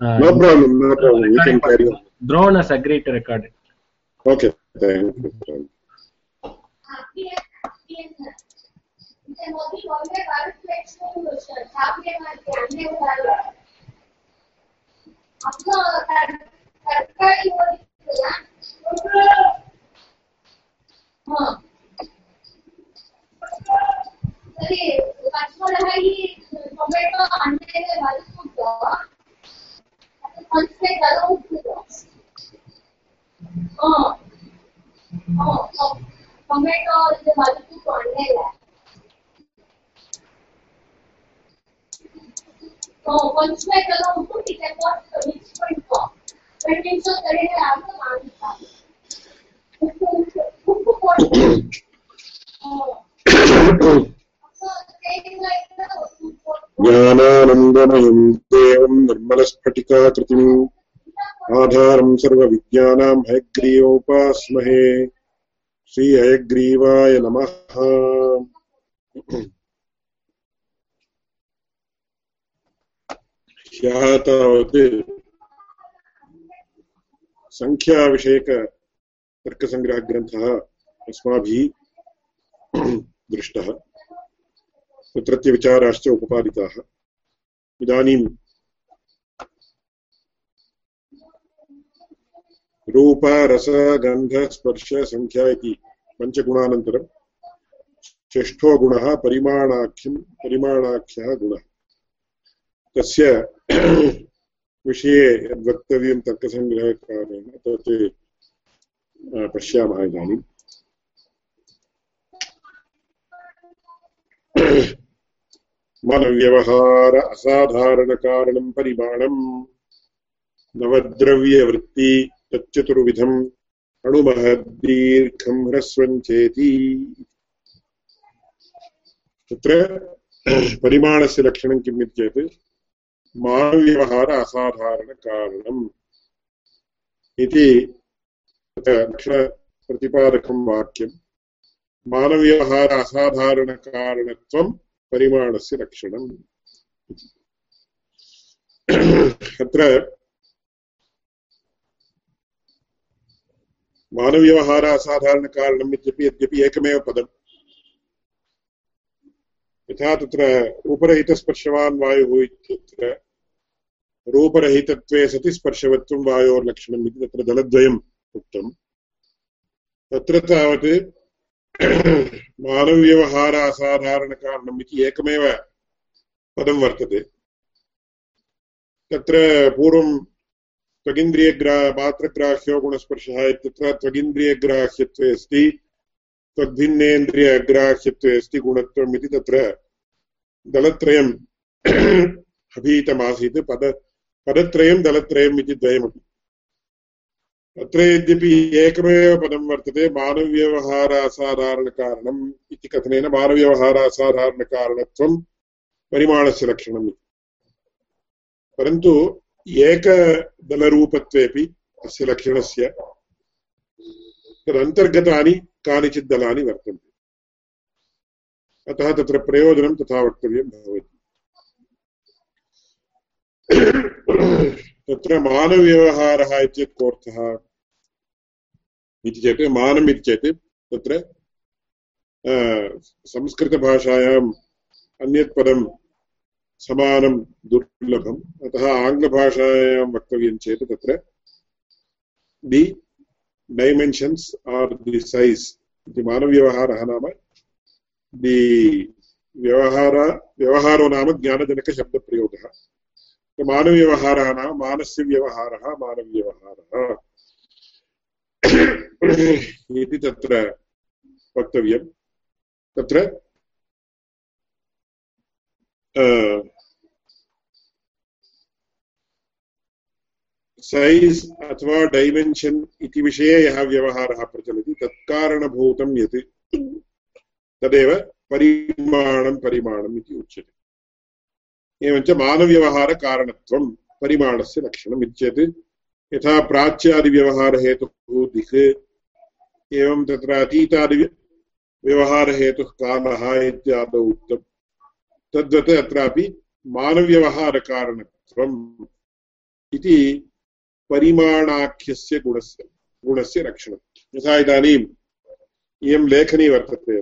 Uh, no problem, no problem. You can carry on. Drone has agreed to record it. Okay, thank you. ಸರಿ ಕಚ್ಕೊಳ್ಳಿ tomato constraint around the box. Oh, oh, oh. Tomato is the multiple one Oh, constraint around the it cannot reach point form. That means so that it has the answer. Oh. so, saying like the. ஞானானந்தமயம் देवम् निर्मलस्फटिकाकृतिम् आधारम् सर्वविज्ञानाम् हयग्रीवोपास्महे। श्री हयग्रीवाय नमः। ह्यः तावत् सङ्ख्याविषयकतर्कसङ्ग्रहग्रन्थः अस्माभिः दृष्टः। तत्रत्य विचाराश्च उपपादिताः। इदानीं रूप, रस, गन्ध, स्पर्श सङ्ख्या इति पञ्चगुणानन्तरं षष्ठो गुणः, परिमाणाख्यं, परिमाणाख्यः गुणः। तस्य विषये यद्वक्तव्यं तर्कसङ्ग्रहकारेण तत् पश्यामः इदानीम् मनव्यवहार असाधारणकारणं परिमाणम् नवद्रव्यवृत्ति तच्चतुर्विधम् अणुमहद्दीर्घं ह्रस्वं चेति। तत्र परिमाणस्य लक्षणं किम् इति चेत् मानव्यवहार असाधारणकारणम् इति लक्षणप्रतिपादकं वाक्यं मानव्यवहार असाधारणकारणत्वं परिमाणस्य लक्षणम्। अत्र मानव्यवहार असाधारणकारणम् इत्यपि यद्यपि एकमेव पदम्। यथा तत्र रूपरहितस्पर्शवान् वायुः इत्यत्र रूपरहितत्वे सति स्पर्शवत्वं वायोर्लक्षणम् इति तत्र दलद्वयम् उक्तम्। तत्र तावत् मानव्यवहार असाधारणकारणम् इति एकमेव पदं वर्तते। तत्र पूर्वं त्वगिन्द्रियग्रा मात्रग्राह्यो गुणस्पर्शः इत्यत्र त्वगिन्द्रियग्राह्यत्वे अस्ति त्वद्भिन्नेन्द्रियग्राह्यत्वे अस्ति गुणत्वम् इति तत्र दलत्रयम् अभीतमासीत्, पद, पदत्रयं दलत्रयम् इति द्वयमपि। अत्र यद्यपि एकमेव पदं वर्तते, मानव्यवहारासाधारणकारणम् इति कथनेन मानव्यवहारासाधारणकारणत्वं परिमाणस्य लक्षणम् इति। परन्तु एकदलरूपत्वेपि अस्य लक्षणस्य तदन्तर्गतानि कानिचित् दलानि वर्तन्ते। अतः तत्र प्रयोजनं तथा वक्तव्यं भवति। तत्र मानव्यवहारः इत्येतत् कोऽर्थः? इति चेत् मानम् इति चेत् तत्र संस्कृतभाषायाम् अन्यत् पदं समानं दुर्लभम्। अतः आङ्ग्लभाषायां वक्तव्यं चेत् तत्र दि डैमेन्शन्स् आर् दि सैस् इति मानव्यवहारः नाम दि व्यवहार, व्यवहारो नाम ज्ञानजनकशब्दप्रयोगः। मानव्यवहारः नाम मानस्य व्यवहारः मानव्यवहारः इति तत्र वक्तव्यं तत्र सैज् अथवा डैमेन्शन् इति विषये यः व्यवहारः प्रचलति तत्कारणभूतं यत् तदेव परिमाणं परिमाणम् इति उच्यते एवञ्च मानव्यवहारकारणत्वं परिमाणस्य लक्षणम् इत्येत् यथा प्राच्यादिव्यवहारहेतुः दिक् एवं तत्र अतीतादिव्यवहारहेतुः कालः इत्यादौ उक्तम् तद्वत् अत्रापि मानव्यवहारकारणत्वम् इति परिमाणाख्यस्य गुणस्य गुणस्य रक्षणं यथा इदानीम् इयं लेखनी वर्तते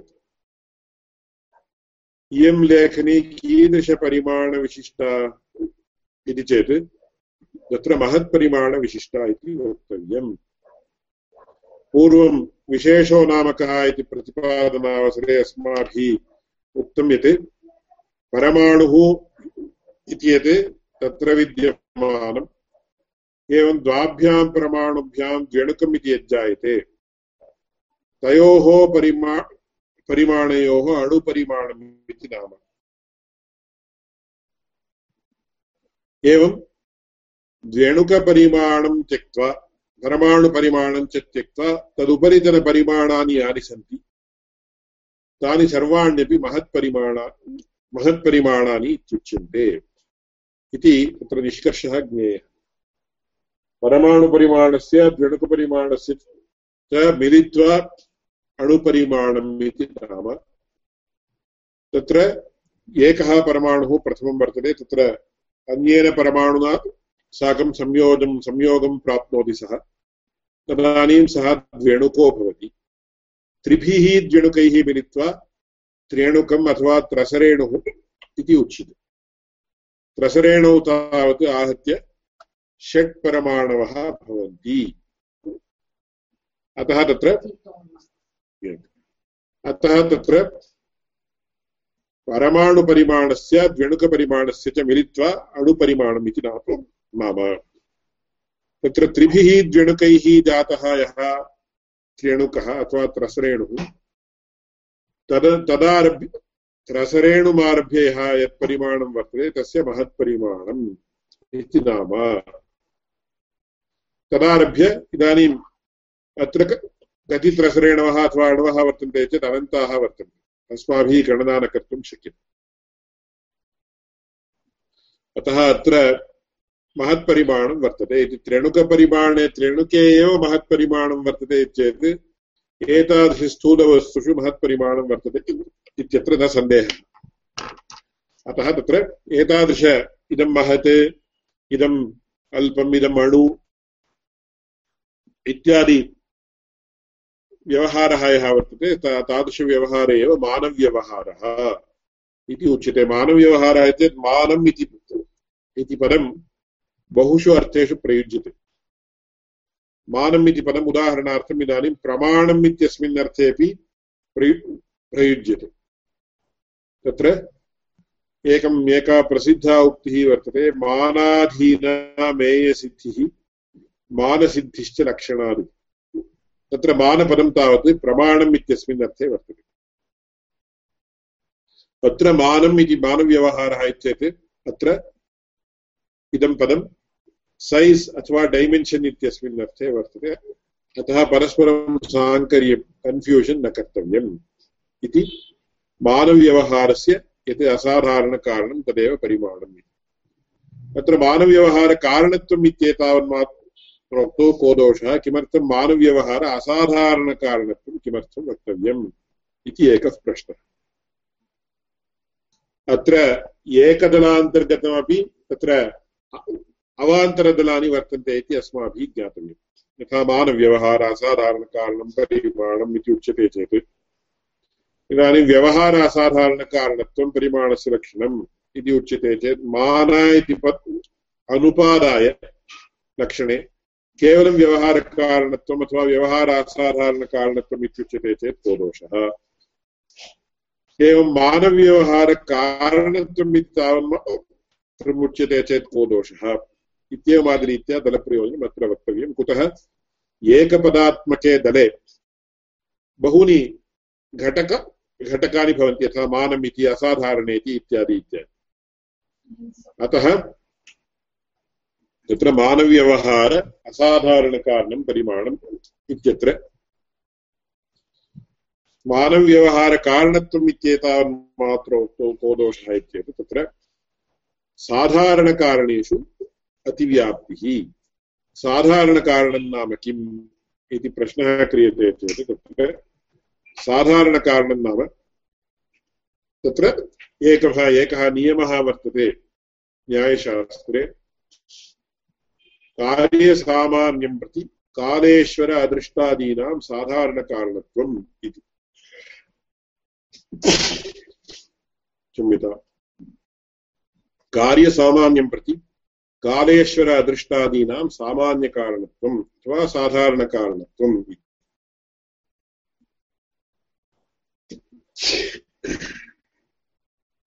इयं लेखनी कीदृशपरिमाणविशिष्टा इति चेत् तत्र महत्परिमाणविशिष्टा इति वक्तव्यम्। पूर्वं विशेषो नाम कः इति प्रतिपादनावसरे अस्माभिः उक्तं यत् परमाणुः इति यत् तत्र विद्यमानम्। एवं द्वाभ्यां परमाणुभ्यां द्व्यणुकम् इति यज्जायते। तयोः परिमा, परिमाणयोः अणुपरिमाणम् इति नाम। एवं द्व्यणुकपरिमाणं त्यक्त्वा, परमाणुपरिमाणं च त्यक्त्वा तदुपरितनपरिमाणानि यानि सन्ति, तानि सर्वाण्यपि महत्परिमाणा महत्परिमाणानि इत्युच्यन्ते इति तत्र निष्कर्षः ज्ञेयः। परमाणुपरिमाणस्य द्व्यणुकपरिमाणस्य च मिलित्वा अणुपरिमाणम् इति नाम। तत्र एकः परमाणुः प्रथमं वर्तते, तत्र अन्येन परमाणुना साकं संयोजं, संयोगं प्राप्नोति सः। तदानीं सः द्व्यणुको भवति। त्रिभिः द्व्यणुकैः मिलित्वा त्र्यणुकम् अथवा त्रसरेणुः इति उच्यते त्रसरेणौ तावत् आहत्य षट् परमाणवः भवन्ति अतः तत्र अतः तत्र परमाणुपरिमाणस्य द्व्यणुकपरिमाणस्य च मिलित्वा अणुपरिमाणम् इति नाम नाम तत्र त्रिभिः द्व्यणुकैः जातः यः त्र्यणुकः अथवा त्रसरेणुः तद तदारभ्य त्रसरेणुमारभ्य यः यत् परिमाणं वर्तते, तस्य महत्परिमाणम् इति नाम। तदारभ्य इदानीम् अत्र कति त्रसरेणवः अथवा अणवः वर्तन्ते चेत् अनन्ताः वर्तन्ते। अस्माभिः गणना न कर्तुं शक्यते। अतः अत्र महत्परिमाणं वर्तते इति। त्रेणुकपरिमाणे त्रेणुके एव महत्परिमाणं वर्तते चेत् एतादृशस्थूलवस्तुषु महत्परिमाणं वर्तते इत्यत्र न सन्देहः। अतः तत्र एतादृश इदं महत् इदम् अल्पम् इदम् अणु इत्यादि व्यवहारः यः वर्तते तादृशव्यवहारे एव मानव्यवहारः इति उच्यते। मानव्यवहारः चेत् मानम् इति पदं बहुषु अर्थेषु प्रयुज्यते। मानम् इति पदम् उदाहरणार्थम् इदानीं प्रमाणम् इत्यस्मिन् अर्थेपि प्रयुज्यते तत्र एकम् एका प्रसिद्धा उक्तिः वर्तते मानाधीना मेयसिद्धिः मानसिद्धिश्च लक्षणादि तत्र मानपदं तावत् प्रमाणम् इत्यस्मिन् अर्थे वर्तते अत्र मानम् इति मानव्यवहारः इत्येत् अत्र इदं पदं सैज् अथवा डैमेन्शन् इत्यस्मिन् अर्थे वर्तते। अतः परस्परं साङ्कर्यं कन्फ्यूषन् न कर्तव्यम् इति मानव्यवहारस्य यत् असाधारणकारणं तदेव परिमाणम् अत्र मानव्यवहारकारणत्वम् इत्येतावन्मात्रोक्तो को दोषः किमर्थं मानव्यवहार असाधारणकारणत्वं किमर्थं वक्तव्यम् इति एकः प्रश्नः। अत्र एकदलान्तर्गतमपि तत्र अवान्तरदलानि वर्तन्ते इति अस्माभिः ज्ञातव्यम्। यथा मानव्यवहार असाधारणकारणं, परिमाणम् इति उच्यते चेत्। इदानीं व्यवहार असाधारणकारणत्वं परिमाणस्य लक्षणम् इति उच्यते चेत् मान इति पत् अनुपादाय लक्षणे केवलं व्यवहारकारणत्वम् अथवा व्यवहार इत्युच्यते चेत् को दोषः? एवं मानव्यवहारकारणत्वम् इति तावन् उच्यते चेत् को दोषः? इत्येवमादिरीत्या दलप्रयोजनम् अत्र वक्तव्यं कुतः एकपदात्मके दले बहूनि घटक घटकानि भवन्ति यथा मानम् इति असाधारणेति इत्यादि इत्यादि अतः तत्र मानव्यवहार असाधारणकारणं परिमाणम् इत्यत्र मानव्यवहारकारणत्वम् इत्येतावन्मात्रोक्तौ को दोषः इत्येतत् तत्र साधारणकारणेषु अतिव्याप्तिः। साधारणकारणं नाम किम् इति प्रश्नः क्रियते चेत् तत्र साधारणकारणं नाम तत्र एकः एकः नियमः वर्तते न्यायशास्त्रे। कार्यसामान्यं प्रति कालेश्वर अदृष्टादीनां साधारणकारणत्वम् इति। क्षम्यता कार्यसामान्यं प्रति कालेश्वर अदृष्टादीनां सामान्यकारणत्वम् अथवा साधारणकारणत्वम्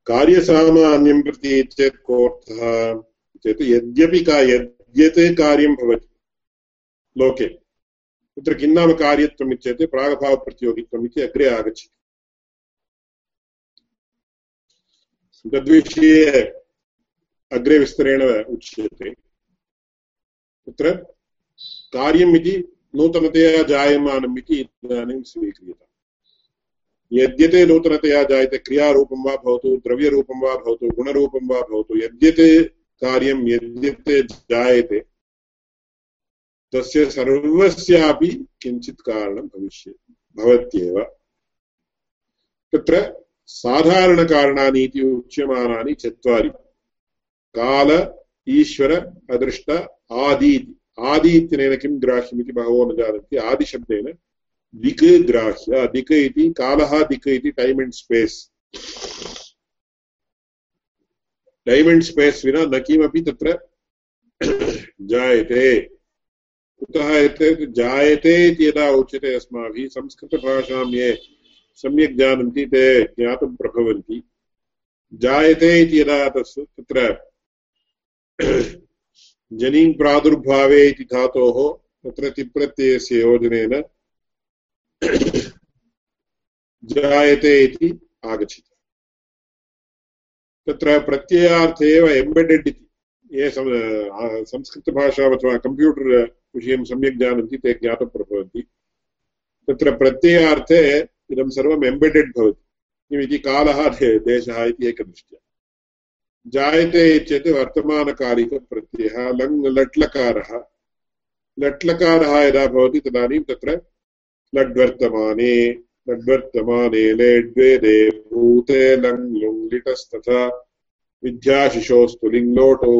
कार्यसामान्यं प्रति चेत् कोऽर्थः? चेत् यद्यपि का यद्यत् कार्यं भवति लोके, तत्र किं नाम कार्यत्वम् इत्युक्ते प्रागभावप्रतियोगित्वम् इति अग्रे आगच्छति। तद्विषये अग्रे विस्तरेण उच्यते। तत्र कार्यम् इति नूतनतया जायमानम् इति इदानीं स्वीक्रियते। यद्यते नूतनतया जायते क्रियारूपं वा भवतु, द्रव्यरूपं वा भवतु, गुणरूपं वा भवतु, यद्यते कार्यं यद्यते जायते, तस्य सर्वस्यापि किञ्चित् कारणं भविष्यति भवत्येव। तत्र साधारणकारणानि इति उच्यमानानि चत्वारि। काल ईश्वर अदृष्ट आदि आदि इत्यनेन किं ग्राह्यमिति बहवो न जानन्ति आदिशब्देन दिक् ग्राह्य दिक् इति कालः दिक् इति time and space time and space विना न किमपि तत्र जायते कुतः चेत् जायते इति यदा उच्यते अस्माभिः संस्कृतभाषां ये सम्यक् जानन्ति ते ज्ञातुं प्रभवन्ति जायते इति यदा तत्र जनीन् प्रादुर्भावे इति धातोः तत्र तिप्रत्ययस्य योजनेन जायते इति आगच्छति। तत्र प्रत्ययार्थे एव एम्बेडेड् इति। ये संस्कृतभाषा अथवा कम्प्यूटर् विषयं सम्यक् जानन्ति, ते ज्ञातुं प्रभवन्ति। तत्र प्रत्ययार्थे इदं सर्वम् एम्बेडेड् भवति। किमिति कालः देशः इति एकदृष्ट्या। जायते चेत् वर्तमानकालिकप्रत्ययः लङ्, लट्लकारः। लट्लकारः यदा भवति, तदानीं तत्र लड्वर्तमाने लड्वर्तमाने लेड्वेदे भूते लङ् लुङ् लिटस्तथा विद्याशिशोस्तु लिङ्लोटौ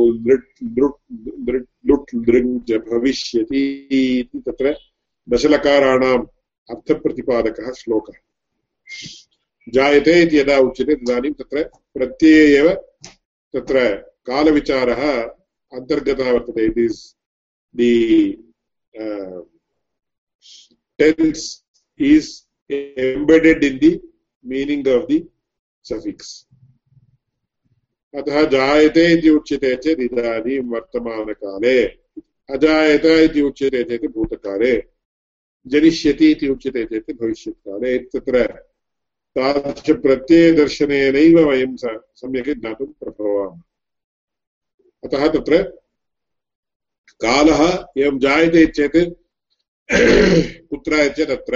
लुट् लृङ् भविष्यति इति तत्र दशलकाराणाम् अर्थप्रतिपादकः श्लोकः। जायते इति यदा उच्यते, तदानीं तत्र प्रत्यये एव तत्र कालविचारः अन्तर्गतः वर्तते it is the tense is embedded in the meaning of the suffix. अतः जायते इति उच्यते चेत् इदानीं वर्तमानकाले। अजायत इति उच्यते चेत् भूतकाले। जनिष्यति इति उच्यते चेत् भविष्यत्काले। तत्र तादृशप्रत्ययदर्शनेनैव वयं सम्यक् ज्ञातुं प्रभवामः। अतः तत्र कालः एवं जायते चेत् कुत्र चेत्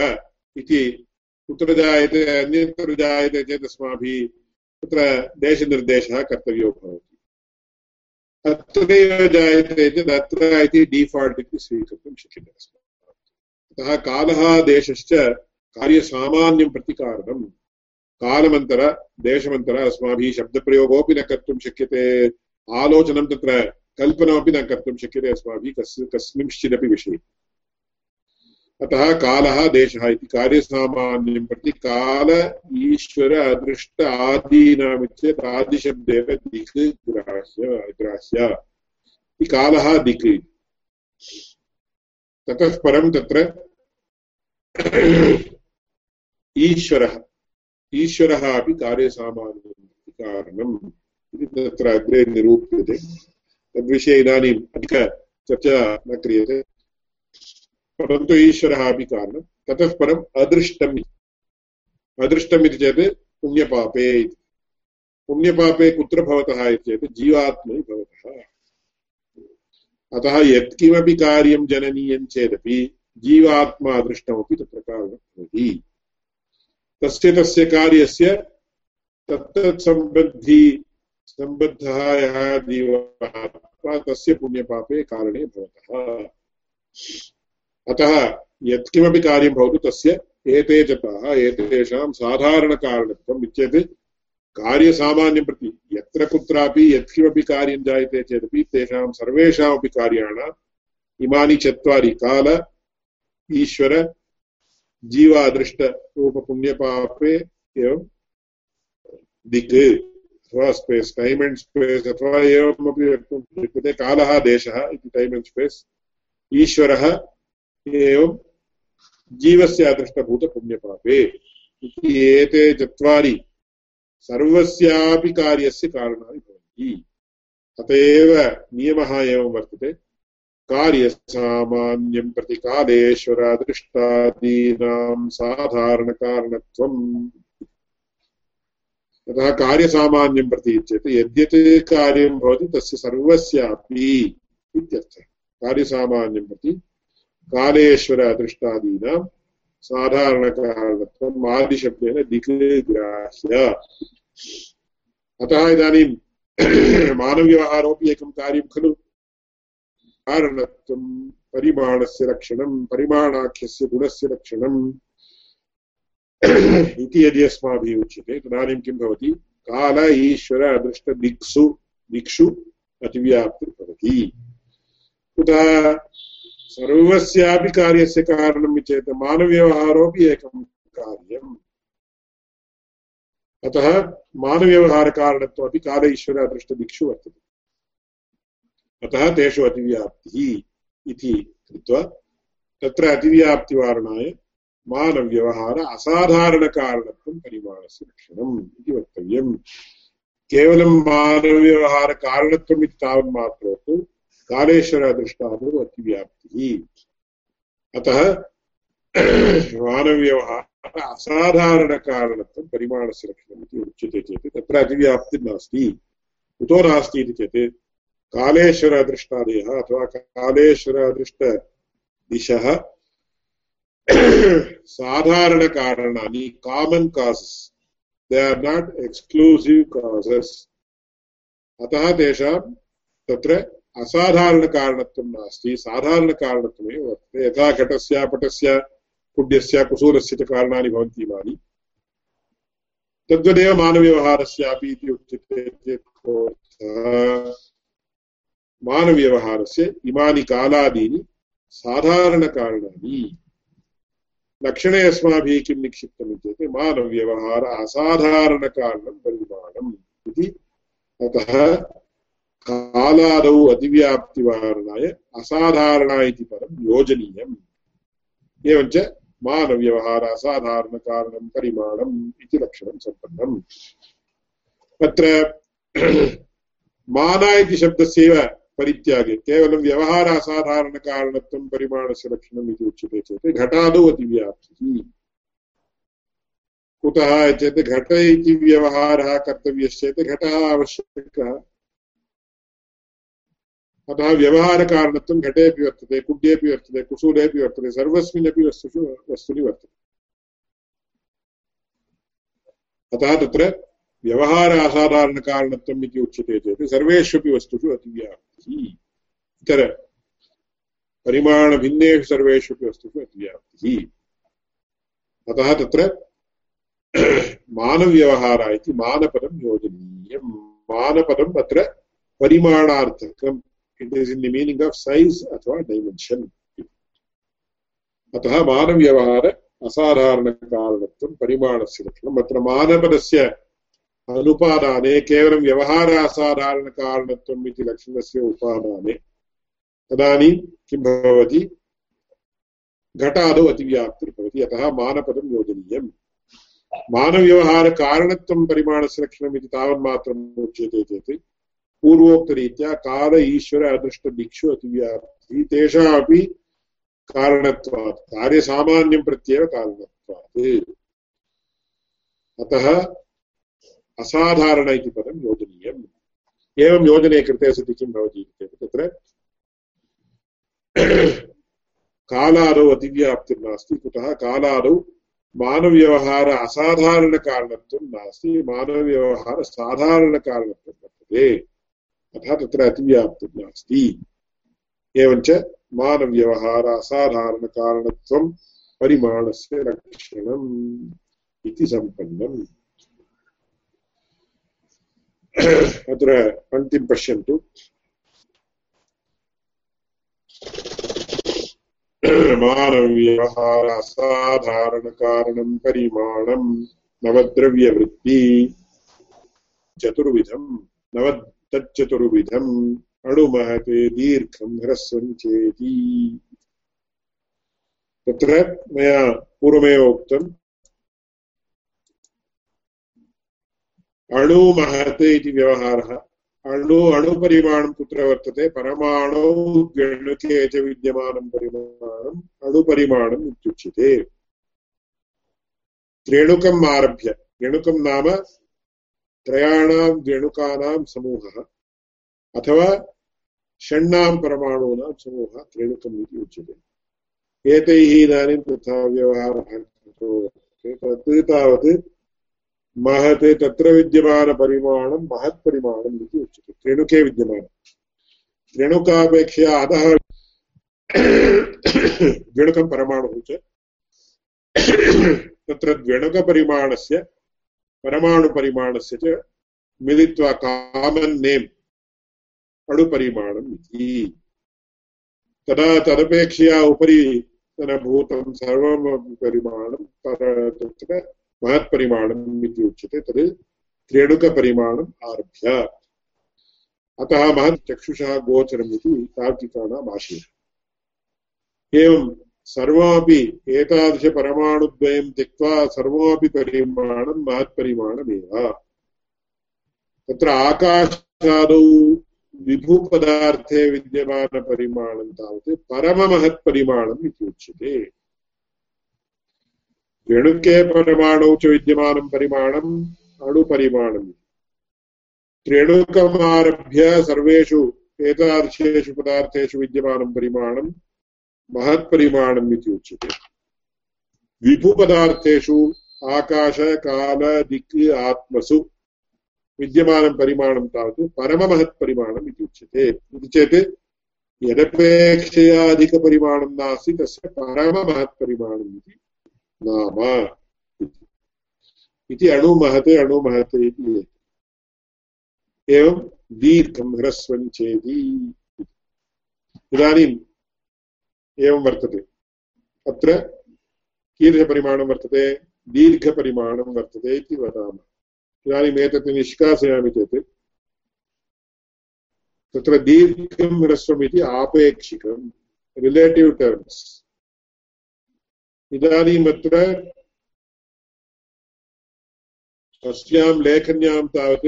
इति कुत्र जायते, अन्यत्र जायते चेत् अस्माभिः तत्र देशनिर्देशः कर्तव्यो भवति। अत्रैव जायते चेत् अत्र इति डिफाल्ट् इति स्वीकर्तुं शक्यते अस्माभिः। अतः कालः देशश्च कार्यसामान्यं प्रति कारणं कालमन्तर, देशमन्तर अस्माभिः शब्दप्रयोगोऽपि न कर्तुं शक्यते। आलोचनं तत्र, कल्पनमपि न कर्तुं शक्यते अस्माभिः कस्, कस्मिंश्चिदपि विषये। अतः कालः देशः इति कार्यसामान्यं प्रति काल ईश्वर अदृष्ट आदीनामित्येत् आदिशब्देन दिक् ग्राह्य ग्राह्य। इति कालः दिक्। ततः परं तत्र ईश्वरः। ईश्वरः अपि कार्यसामान्यं कारणम् इति तत्र अग्रे निरूप्यते। तद्विषये इदानीम् अधिकचर्चा न क्रियते। परन्तु ईश्वरः अपि कारणं ततः परम् अदृष्टम् अदृष्टम् इति चेत् पुण्यपापे इति। पुण्यपापे कुत्र भवतः इति चेत् भवतः। अतः यत्किमपि कार्यं जननीयं चेदपि जीवात्मा दृष्टमपि तत्र कारणं भवति। तस्य तस्य कार्यस्य तत्तत्सम्बद्धि सम्बद्धः यः जीवः तस्य पुण्यपापे कारणे भवतः। अतः यत्किमपि कार्यं भवतु तस्य एते जताः एतेषां साधारणकारणत्वम् इत्येत् कार्यसामान्यं प्रति यत्र कुत्रापि यत्किमपि कार्यं जायते चेदपि तेषां सर्वेषामपि कार्याणां इमानि चत्वारि, काल, ईश्वर जीवादृष्टरूपपुण्यपापे एवं दिक् अथवा स्पेस् टैम् एण्ड् स्पेस् अथवा एवमपि वक्तुं शक्यते, कालः, देशः इति टैम् एण्ड् स्पेस् ईश्वरः एवं जीवस्य अदृष्टभूतपुण्यपापे। इति एते चत्वारि सर्वस्यापि कार्यस्य कारणानि भवन्ति। अत एव नियमः एवं वर्तते। कार्यसामान्यं प्रति साधारणकारणत्वम्। यतः कार्यसामान्यं प्रति चेत् यद्यत् कार्यं भवति, तस्य सर्वस्यापि इत्यर्थः। कार्यसामान्यं प्रति कालेश्वर अदृष्टादीनां साधारणकारणत्वम् आदिशब्देन दिक् अतः इदानीं मानव्यवहारोपि एकं कार्यं खलु। कारणत्वं परिमाणस्य रक्षणं, परिमाणाख्यस्य गुणस्य रक्षणम्। इति यदि अस्माभिः उच्यते, तदानीं किं भवति? काल, ईश्वर अदृष्टदिक्सु दिक्षु अतिव्याप्तिर्भवति कुतः सर्वस्यापि कार्यस्य कारणं चेत् मानव्यवहारोपि एकं कार्यम्। अतः मानव्यवहारकारणत्वमपि काल, ईश्वर अदृष्टदिक्षु वर्तते। अतः तेषु अतिव्याप्तिः इति कृत्वा तत्र अतिव्याप्तिवारणाय मानव्यवहार असाधारणकारणत्वं परिमाणस्य लक्षणम् इति वक्तव्यम्। केवलं मानव्यवहारकारणत्वम् इति तावन्मात्रोतु कालेश्वरदृष्टादौ अतिव्याप्तिः। अतः मानव्यवहार असाधारणकारणत्वं परिमाणस्य लक्षणम् इति उच्यते चेत् तत्र अतिव्याप्तिर्नास्ति कुतो नास्ति इति चेत् कालेश्वरदृष्टादयः अथवा कालेश्वरदृष्टदिशः साधारणकारणानि common causes they are not exclusive causes अतः तेषां तत्र असाधारणकारणत्वं नास्ति। साधारणकारणत्वमेव वर्तते। यथा घटस्य, पटस्य कुड्यस्य कुसूरस्य च कारणानि भवन्ति इमानि। तद्वदेव मानव्यवहारस्यापि इति उच्यते चेत् मानव्यवहारस्य इमानि कालादीनि साधारणकारणानि लक्षणे अस्माभिः किं निक्षिप्तम् चेत् मानव्यवहार असाधारणकारणं परिमाणम् इति। अतः कालादौ अतिव्याप्तिवारणाय असाधारणा इति पदं योजनीयम्। एवञ्च मानव्यवहार असाधारणकारणं परिमाणम् इति लक्षणं सम्पन्नम्। अत्र मान इति शब्दस्यैव परित्यागे। केवलं व्यवहार असाधारणकारणत्वं परिमाणस्य लक्षणम् इति उच्यते चेत् घटादौ अतिव्याप्तिः कुतः चेत् घट इति व्यवहारः कर्तव्यश्चेत् घटः आवश्यकः। अतः व्यवहारकारणत्वं घटेपि वर्तते कुड्येपि वर्तते कुसूलेपि वर्तते, सर्वस्मिन्नपि वस्तुषु, वस्तुनि वर्तते। अतः तत्र व्यवहार असाधारणकारणत्वम् इति उच्यते चेत् सर्वेष्वपि वस्तुषु अतिव्याप्तिः इतर परिमाणभिन्नेषु सर्वेष्वपि वस्तुषु अतिव्याप्तिः। अतः तत्र मानव्यवहार इति मानपदं योजनीयं मानपदम् अत्र परिमाणार्थकम्। It is in the meaning of size अथवा डैमेन्शन् अतः मानव्यवहार असाधारणकारणत्वं परिमाणस्य लक्षणम्। अत्र मानपदस्य अनुपादाने केवलं व्यवहार असाधारणकारणत्वम् इति लक्षणस्य उपादाने। तदानीं किं भवति? घटादौ अतिव्याप्तिर्भवति। अतः मानपदं योजनीयम्। मानव्यवहारकारणत्वं परिमाणस्य लक्षणम् तावन्मात्रम् उच्यते चेत् पूर्वोक्तरीत्या काल ईश्वर अदृष्टदिक्षु अतिव्याप्तिः तेषामपि कारणत्वात्। कार्यसामान्यं प्रत्येव कारणत्वात्। अतः असाधारण इति पदं योजनीयम् एवं योजने कृते सति किं भवति इति चेत् तत्र कालादौ अतिव्याप्तिर्नास्ति कुतः कालादौ मानव्यवहार असाधारणकारणत्वं नास्ति मानवव्यवहारसाधारणकारणत्वं वर्तते अतः तत्र अतिव्याप्तिर्नास्ति एवञ्च मानव्यवहार असाधारणकारणत्वं परिमाणस्य लक्षणम् इति सम्पन्नम् अत्र पङ्क्तिं पश्यन्तु। मानव्यवहारासाधारणकारणं परिमाणं नवद्रव्यवृत्ति। चतुर्विधं नव तच्चतुर्विधम्, अणुमहते दीर्घं ह्रस्वं चेति। तत्र मया पूर्वमेव उक्तम्। अणुमहते इति व्यवहारः। अणु अणुपरिमाणं कुत्र वर्तते? परमाणौ गणके च विद्यमानं परिमाणम् अणुपरिमाणम् इत्युच्यते। त्रेणुकम् आरभ्य। रेणुकं नाम त्रयाणां रेणुकानां समूहः। अथवा षण्णां परमाणूनां समूहः त्रेणुकम् इति उच्यते। एतैः इदानीं तथा व्यवहारः तावत् महत् तत्र विद्यमानपरिमाणं महत्परिमाणम् इति उच्यते। त्रेणुके विद्यमानं। त्रेणुकापेक्षया अधः द्वेणुकं परमाणुः च। तत्र द्वेणुकपरिमाणस्य, परमाणुपरिमाणस्य च मिलित्वा कामन् नेम् अणुपरिमाणम् इति। तदा तदपेक्षया उपरि भूतं सर्वं परिमाणं तत्र महत्परिमाणम् इति उच्यते तद् त्रेणुकपरिमाणम् आरभ्य। अतः महत् चक्षुषः गोचरम् इति तार्किकाणाम् आशयः। एवं सर्वमपि एतादृशपरमाणुद्वयं त्यक्त्वा सर्वमपि परिमाणं महत्परिमाणमेव। तत्र आकाशादौ विभुपदार्थे विद्यमानपरिमाणं तावत् परममहत्परिमाणम् इति उच्यते रेणुके परमाणौ च विद्यमानं परिमाणम् अणुपरिमाणम्। त्रेणुकमारभ्य सर्वेषु एतादृशेषु पदार्थेषु विद्यमानं परिमाणं महत्परिमाणम् इति उच्यते। विभुपदार्थेषु आकाश, काल, दिक्, आत्मसु विद्यमानं परिमाणं तावत् परममहत्परिमाणम् इति उच्यते। इति चेत् यदपेक्षया अधिकपरिमाणं नास्ति, तस्य परममहत्परिमाणम् इति नाम इति अणुमहत् अणुमहत् इति एवं दीर्घं ह्रस्वं चेति इदानीम् एवं वर्तते। अत्र कीदृशपरिमाणं वर्तते? दीर्घपरिमाणं वर्तते इति वदामः। इदानीम् एतत् निष्कासयामि चेत्। तत्र दीर्घं ह्रस्वम् इति आपेक्षिकं रिलेटिव् टर्म्स् इदानीम् अत्र अस्यां लेखन्यां तावत्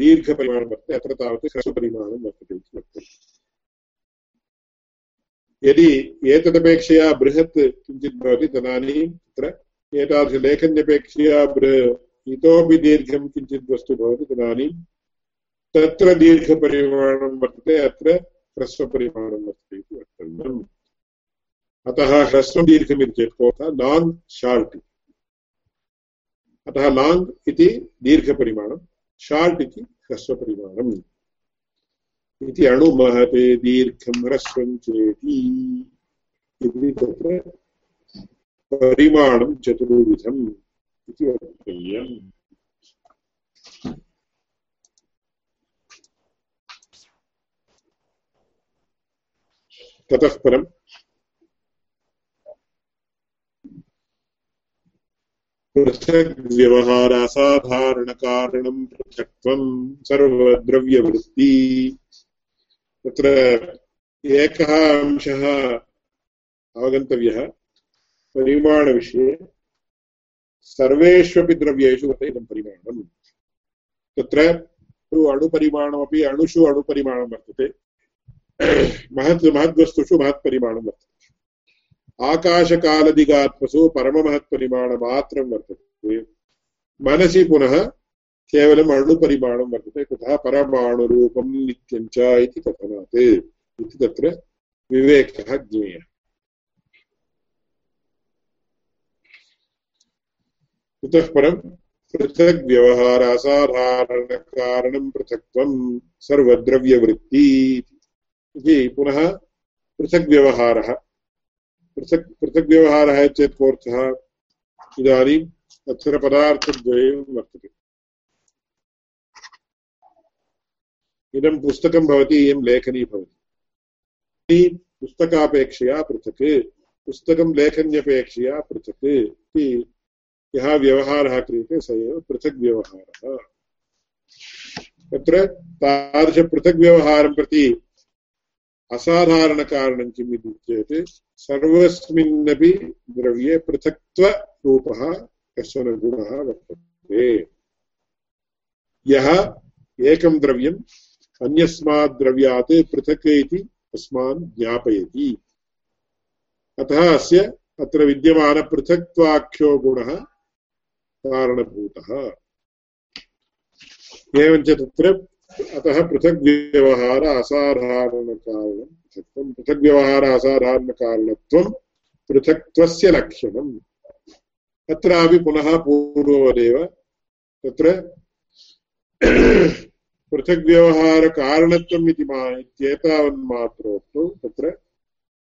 दीर्घपरिमाणं वर्तते अत्र तावत् ह्रस्वपरिमाणं वर्तते इति वक्तुम् यदि एतदपेक्षया बृहत् किञ्चित् भवति तदानीं तत्र एतादृशलेखन्यपेक्षया इतोपि दीर्घं किञ्चित् वस्तु भवति तदानीं तत्र दीर्घपरिमाणं वर्तते, अत्र ह्रस्वपरिमाणं वर्तते इति वक्तव्यम् अतः ह्रस्वं दीर्घमिति चेत् कोऽर्थः लाङ्ग् शार्ट्। अतः लाङ्ग् इति दीर्घपरिमाणं, शार्ट् इति ह्रस्वपरिमाणम् इति अणुमहते दीर्घं ह्रस्वं चेति। इति तत्र परिमाणं चतुर्विधम् इति वक्तव्यम्। ततः पृथग्व्यवहारासाधारणकारणं पृथक्त्वं सर्वद्रव्यवृत्ति। तत्र एकः अंशः अवगन्तव्यः परिमाणविषये। सर्वेष्वपि द्रव्येषु वर्तते इदं परिमाणम्। तत्र अणुपरिमाणमपि अणुषु अणुपरिमाणं वर्तते। महत् महद्वस्तुषु महत्परिमाणं वर्तते। आकाशकालदिगात्मसु परममहत्परिमाणमात्रं वर्तते। मनसि पुनः केवलम् अणुपरिमाणं वर्तते, कुतः परमाणुरूपं नित्यं च इति कथनात्। इति तत्र विवेकः ज्ञेयः। इतः परं? पृथग्व्यवहार असाधारणकारणं पृथक्त्वं सर्वद्रव्यवृत्ति इति पुनः पृथग्व्यवहारः। पृथक् पृथग्व्यवहारः चेत् कोऽर्थः? इदानीम् अत्र पदार्थद्वयं वर्तते। इदं पुस्तकं भवति, इयं लेखनी भवति। पुस्तकापेक्षया पृथक्, पुस्तकं लेखन्यपेक्षया पृथक् इति यः व्यवहारः क्रियते, स एव पृथक् व्यवहारः तत्र तादृशपृथग्व्यवहारं प्रति असाधारणकारणं किम् इति चेत् सर्वस्मिन्नपि द्रव्ये पृथक्त्वरूपः कश्चन गुणः वर्तते। यः एकं द्रव्यम् अन्यस्मात् द्रव्यात् पृथक् इति अस्मान् ज्ञापयति। अतः अस्य अत्र विद्यमानपृथक्त्वाख्यो गुणः कारणभूतः। एवञ्च तत्र अतः पृथग्व्यवहार असाधारणकारणं पृथक्त्वं पृथग्व्यवहार असाधारणकारणत्वं पृथक्त्वस्य लक्षणम्। अत्रापि पुनः पूर्ववदेव तत्र पृथग्व्यवहारकारणत्वम् इति मा इत्येतावन्मात्रोक्तौ तत्र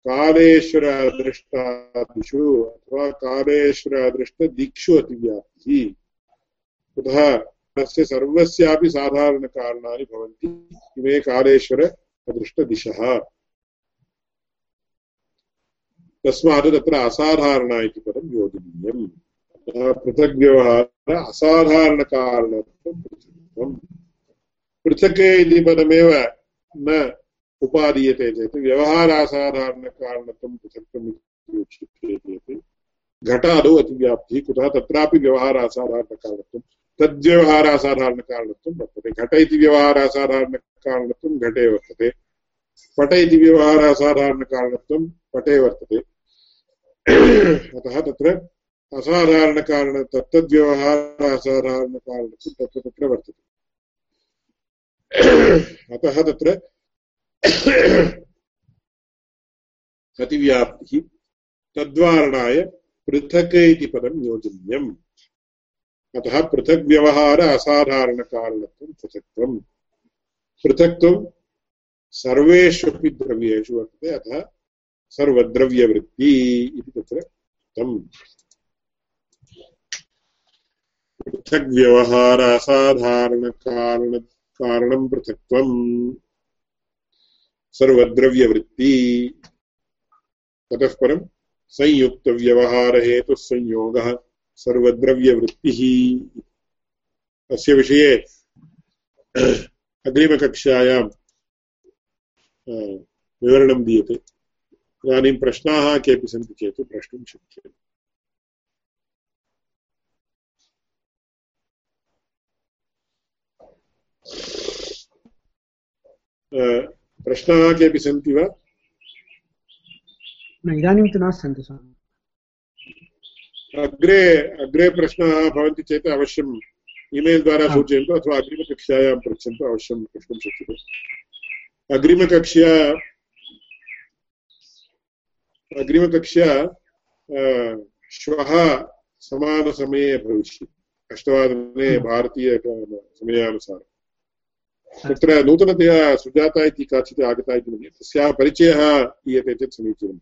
कालेश्वरादृष्टादिषु अथवा कालेश्वरादृष्टदिक्षु अतिव्याप्तिः। कुतः तस्य सर्वस्यापि साधारणकारणानि भवन्ति। इमे कालेश्वर अदृष्टदिशः तस्मात् तत्र असाधारणा इति पदं योजनीयम्। अतः पृथग्व्यवहार असाधारणकारणत्वं पृथक्त्वम्। पृथक् इति पदमेव न उपादीयते चेत् व्यवहारासाधारणकारणत्वं पृथक्त्वम् इति उच्यते चेत् घटादौ अतिव्याप्तिः। कुतः तत्रापि व्यवहारासाधारणकारणत्वं तद्व्यवहारासाधारणकारणत्वं वर्तते। घट इति व्यवहारासाधारणकारणत्वं घटे वर्तते। पट इति व्यवहारासाधारणकारणत्वं पटे वर्तते। अतः तत्र असाधारणकारण तत्तद्व्यवहारासाधारणकारणत्वं तत्र तत्र वर्तते। अतः तत्र अतिव्याप्तिः तद्वारणाय पृथक् इति पदं योजनीयम्। अतः पृथग्व्यवहार असाधारणकारणत्वं पृथक्त्वम् पृथक्त्वं। सर्वेष्वपि द्रव्येषु वर्तते, अतः सर्वद्रव्यवृत्ति इति तत्र उक्तम्। पृथग्व्यवहार असाधारणकारण कारणं पृथक्त्वम् सर्वद्रव्यवृत्ति। ततः परं संयुक्तव्यवहारहेतुः संयोगः। सर्वद्रव्यवृत्तिः। अस्य विषये अग्रिमकक्षायां विवरणं दीयते। इदानीं प्रश्नाः केऽपि सन्ति चेत् प्रष्टुं शक्यते। प्रश्नाः केऽपि सन्ति वा? इदानीं तु नास्ति सन्ति स्वामि। अग्रे अग्रे प्रश्नाः भवन्ति चेत् अवश्यम् ईमेल् द्वारा सूचयन्तु अथवा अग्रिमकक्षायां पृच्छन्तु अवश्यं प्रष्टुं शक्यते। अग्रिमकक्षा अग्रिमकक्षा श्वः समानसमये भविष्यति। अष्टवादने भारतीयसमयानुसारम् तत्र नूतनतया सुजाता इति काचित् आगता इति मन्ये। तस्याः परिचयः दीयते चेत् समीचीनं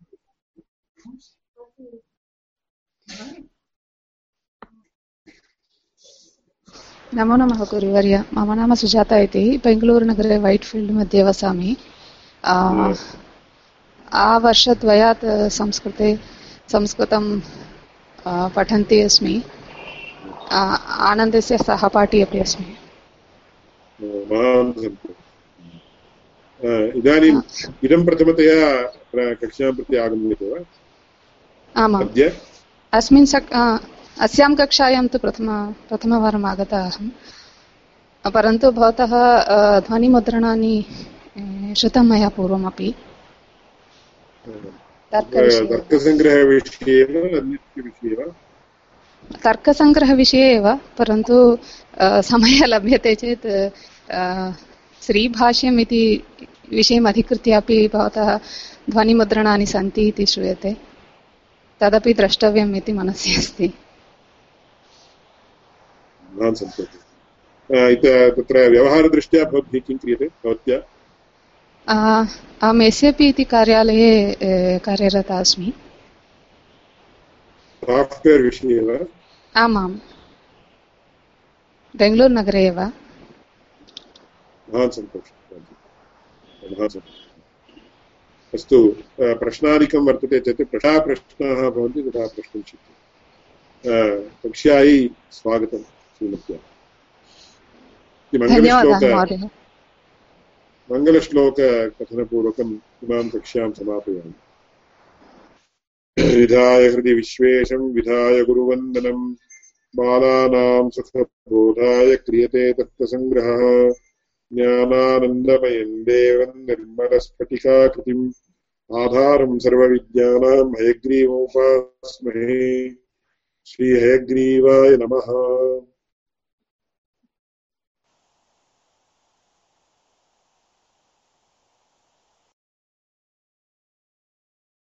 नमो नमः गुरुवर्य। मम नाम सुजाता इति। बेङ्गलूरुनगरे वैट् फील्ड् मध्ये वसामि। आवर्षद्वयात् संस्कृते संस्कृतं पठन्ती अस्मि। आनन्दस्य सहपाठी अपि अस्मि। इदानीम् इदं प्रथमतया कक्षां प्रति आगम्यते वा? आमाम्। अस्मिन् सक् अस्यां कक्षायां तु प्रथम प्रथमवारम् आगता अहं। परन्तु भवतः ध्वनिमुद्रणानि श्रुतं मया पूर्वमपि। तर्कसङ्ग्रहविषये एव परन्तु समयः लभ्यते चेत् श्रीभाष्यम् इति विषयम् अधिकृत्य अपि भवतः ध्वनिमुद्रणानि सन्ति इति श्रूयते। तदपि द्रष्टव्यम् इति मनसि अस्ति। महान् सन्तोषः तत्र व्यवहारदृष्ट्या भवद्भिः किं क्रियते? भवत्या? अहम् एस् ए पि इति कार्यालये कार्यरता अस्मि। साफ्ट्वेर् विषये वा? आमाम्। बेङ्गलूरुनगरे एव। महान् सन्तोषः महान् सन्तोषः अस्तु प्रश्नादिकं वर्तते चेत् तथा प्रश्नाः भवन्ति तथा प्रष्टुं शक्यते। कक्ष्यायै स्वागतं श्रीमत्या। मङ्गलश्लोक मङ्गलश्लोककथनपूर्वकम् इमां कक्ष्यां समापयामि। विधाय हृदि विश्वेशं विधाय गुरुवन्दनं। बालानां सुखबोधाय क्रियते तत्त्वसङ्ग्रहः। ज्ञानानन्दमयं देवम् निर्मलस्फटिकाकृतिम् आधारम् सर्वविद्यानां हयग्रीवोपास्महे। श्रीहयग्रीवाय नमः।